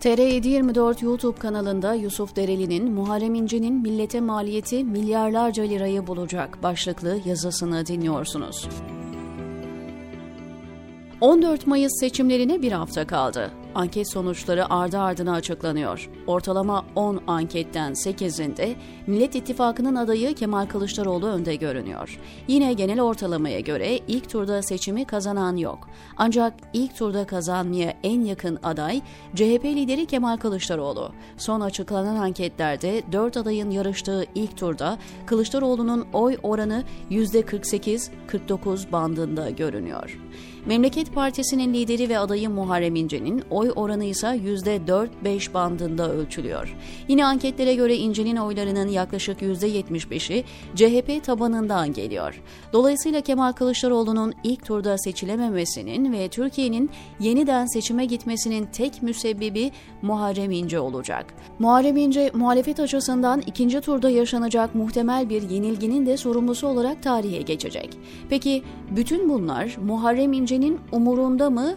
TR724 YouTube kanalında Yusuf Dereli'nin Muharrem İnce'nin millete maliyeti milyarlarca lirayı bulacak başlıklı yazısını dinliyorsunuz. 14 Mayıs seçimlerine bir hafta kaldı. Anket sonuçları ardı ardına açıklanıyor. Ortalama 10 anketten 8'inde Millet İttifakı'nın adayı Kemal Kılıçdaroğlu önde görünüyor. Yine genel ortalamaya göre ilk turda seçimi kazanan yok. Ancak ilk turda kazanmaya en yakın aday CHP lideri Kemal Kılıçdaroğlu. Son açıklanan anketlerde 4 adayın yarıştığı ilk turda Kılıçdaroğlu'nun oy oranı %48-49 bandında görünüyor. Memleket Partisi'nin lideri ve adayı Muharrem İnce'nin oy oranı ise %4-5 bandında ölçülüyor. Yine anketlere göre İnce'nin oylarının yaklaşık %75'i CHP tabanından geliyor. Dolayısıyla Kemal Kılıçdaroğlu'nun ilk turda seçilememesinin ve Türkiye'nin yeniden seçime gitmesinin tek müsebbibi Muharrem İnce olacak. Muharrem İnce muhalefet açısından ikinci turda yaşanacak muhtemel bir yenilginin de sorumlusu olarak tarihe geçecek. Peki bütün bunlar Muharrem İnce'nin umurunda mı?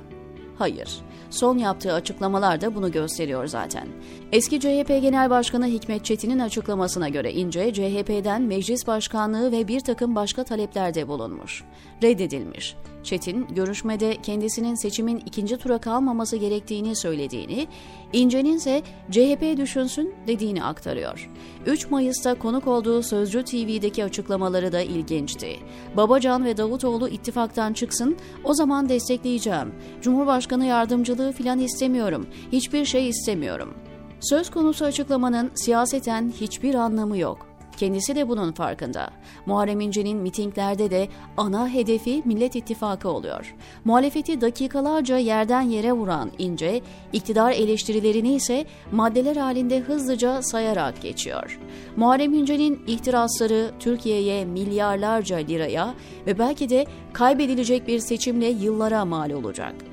Hayır. Son yaptığı açıklamalar da bunu gösteriyor zaten. Eski CHP Genel Başkanı Hikmet Çetin'in açıklamasına göre İnce, CHP'den meclis başkanlığı ve bir takım başka taleplerde bulunmuş. Reddedilmiş. Çetin, görüşmede kendisinin seçimin ikinci tura kalmaması gerektiğini söylediğini, İnce'nin ise CHP düşünsün dediğini aktarıyor. 3 Mayıs'ta konuk olduğu Sözcü TV'deki açıklamaları da ilginçti. Babacan ve Davutoğlu ittifaktan çıksın, o zaman destekleyeceğim. Cumhurbaşkanı yardımcılığı filan istemiyorum, hiçbir şey istemiyorum. Söz konusu açıklamanın siyaseten hiçbir anlamı yok. Kendisi de bunun farkında. Muharrem İnce'nin mitinglerde de ana hedefi Millet İttifakı oluyor. Muhalefeti dakikalarca yerden yere vuran İnce, iktidar eleştirilerini ise maddeler halinde hızlıca sayarak geçiyor. Muharrem İnce'nin ihtirasları Türkiye'ye milyarlarca liraya ve belki de kaybedilecek bir seçimle yıllara mal olacak.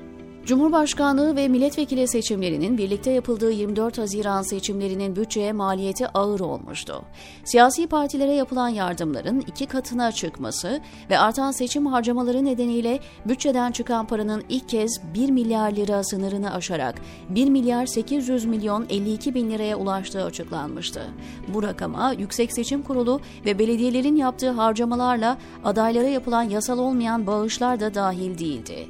Cumhurbaşkanlığı ve milletvekili seçimlerinin birlikte yapıldığı 24 Haziran seçimlerinin bütçeye maliyeti ağır olmuştu. Siyasi partilere yapılan yardımların iki katına çıkması ve artan seçim harcamaları nedeniyle bütçeden çıkan paranın ilk kez 1 milyar lira sınırını aşarak 1 milyar 800 milyon 52 bin liraya ulaştığı açıklanmıştı. Bu rakama Yüksek Seçim Kurulu ve belediyelerin yaptığı harcamalarla adaylara yapılan yasal olmayan bağışlar da dahil değildi.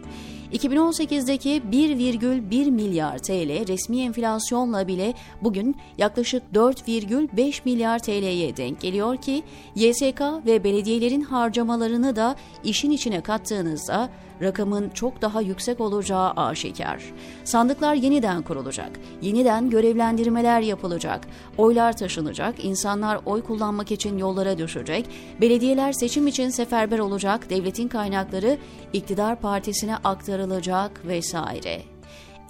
2018'deki 1,1 milyar TL resmi enflasyonla bile bugün yaklaşık 4,5 milyar TL'ye denk geliyor ki YSK ve belediyelerin harcamalarını da işin içine kattığınızda rakamın çok daha yüksek olacağı aşikar. Sandıklar yeniden kurulacak, yeniden görevlendirmeler yapılacak, oylar taşınacak, insanlar oy kullanmak için yollara düşecek, belediyeler seçim için seferber olacak, devletin kaynakları iktidar partisine aktarılacak vesaire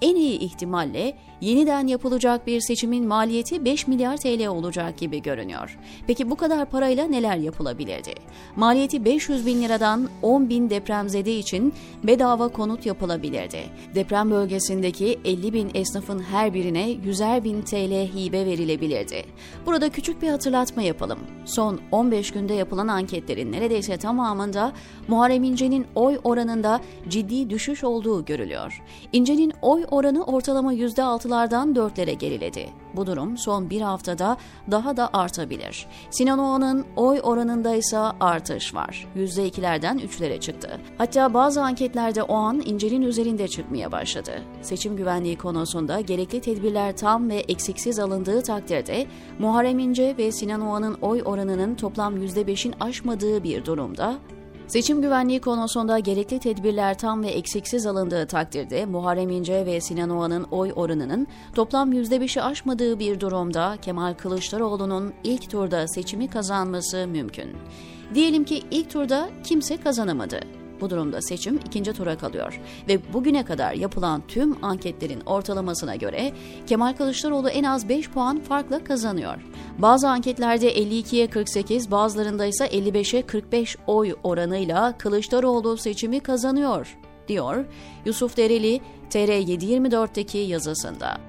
en iyi ihtimalle yeniden yapılacak bir seçimin maliyeti 5 milyar TL olacak gibi görünüyor. Peki bu kadar parayla neler yapılabilirdi? Maliyeti 500 bin liradan 10 bin depremzede için bedava konut yapılabilirdi. Deprem bölgesindeki 50 bin esnafın her birine 100'er bin TL hibe verilebilirdi. Burada küçük bir hatırlatma yapalım. Son 15 günde yapılan anketlerin neredeyse tamamında Muharrem İnce'nin oy oranında ciddi düşüş olduğu görülüyor. İnce'nin oy oranı ortalama %6'lardan 4'lere geriledi. Bu durum son bir haftada daha da artabilir. Sinan Oğan'ın oy oranında ise artış var. %2'lerden 3'lere çıktı. Hatta bazı anketlerde Oğan İnce'nin üzerinde çıkmaya başladı. Seçim güvenliği konusunda gerekli tedbirler tam ve eksiksiz alındığı takdirde Muharrem İnce ve Sinan Oğan'ın oy oranının toplam %5'in aşmadığı bir durumda Seçim güvenliği konusunda gerekli tedbirler tam ve eksiksiz alındığı takdirde Muharrem İnce ve Sinan Oğan'ın oy oranının toplam %5'i aşmadığı bir durumda Kemal Kılıçdaroğlu'nun ilk turda seçimi kazanması mümkün. Diyelim ki ilk turda kimse kazanamadı. Bu durumda seçim ikinci tura kalıyor ve bugüne kadar yapılan tüm anketlerin ortalamasına göre Kemal Kılıçdaroğlu en az 5 puan farkla kazanıyor. Bazı anketlerde 52'ye 48, bazılarında ise 55'e 45 oy oranıyla Kılıçdaroğlu seçimi kazanıyor, diyor Yusuf Dereli TR724'teki yazısında.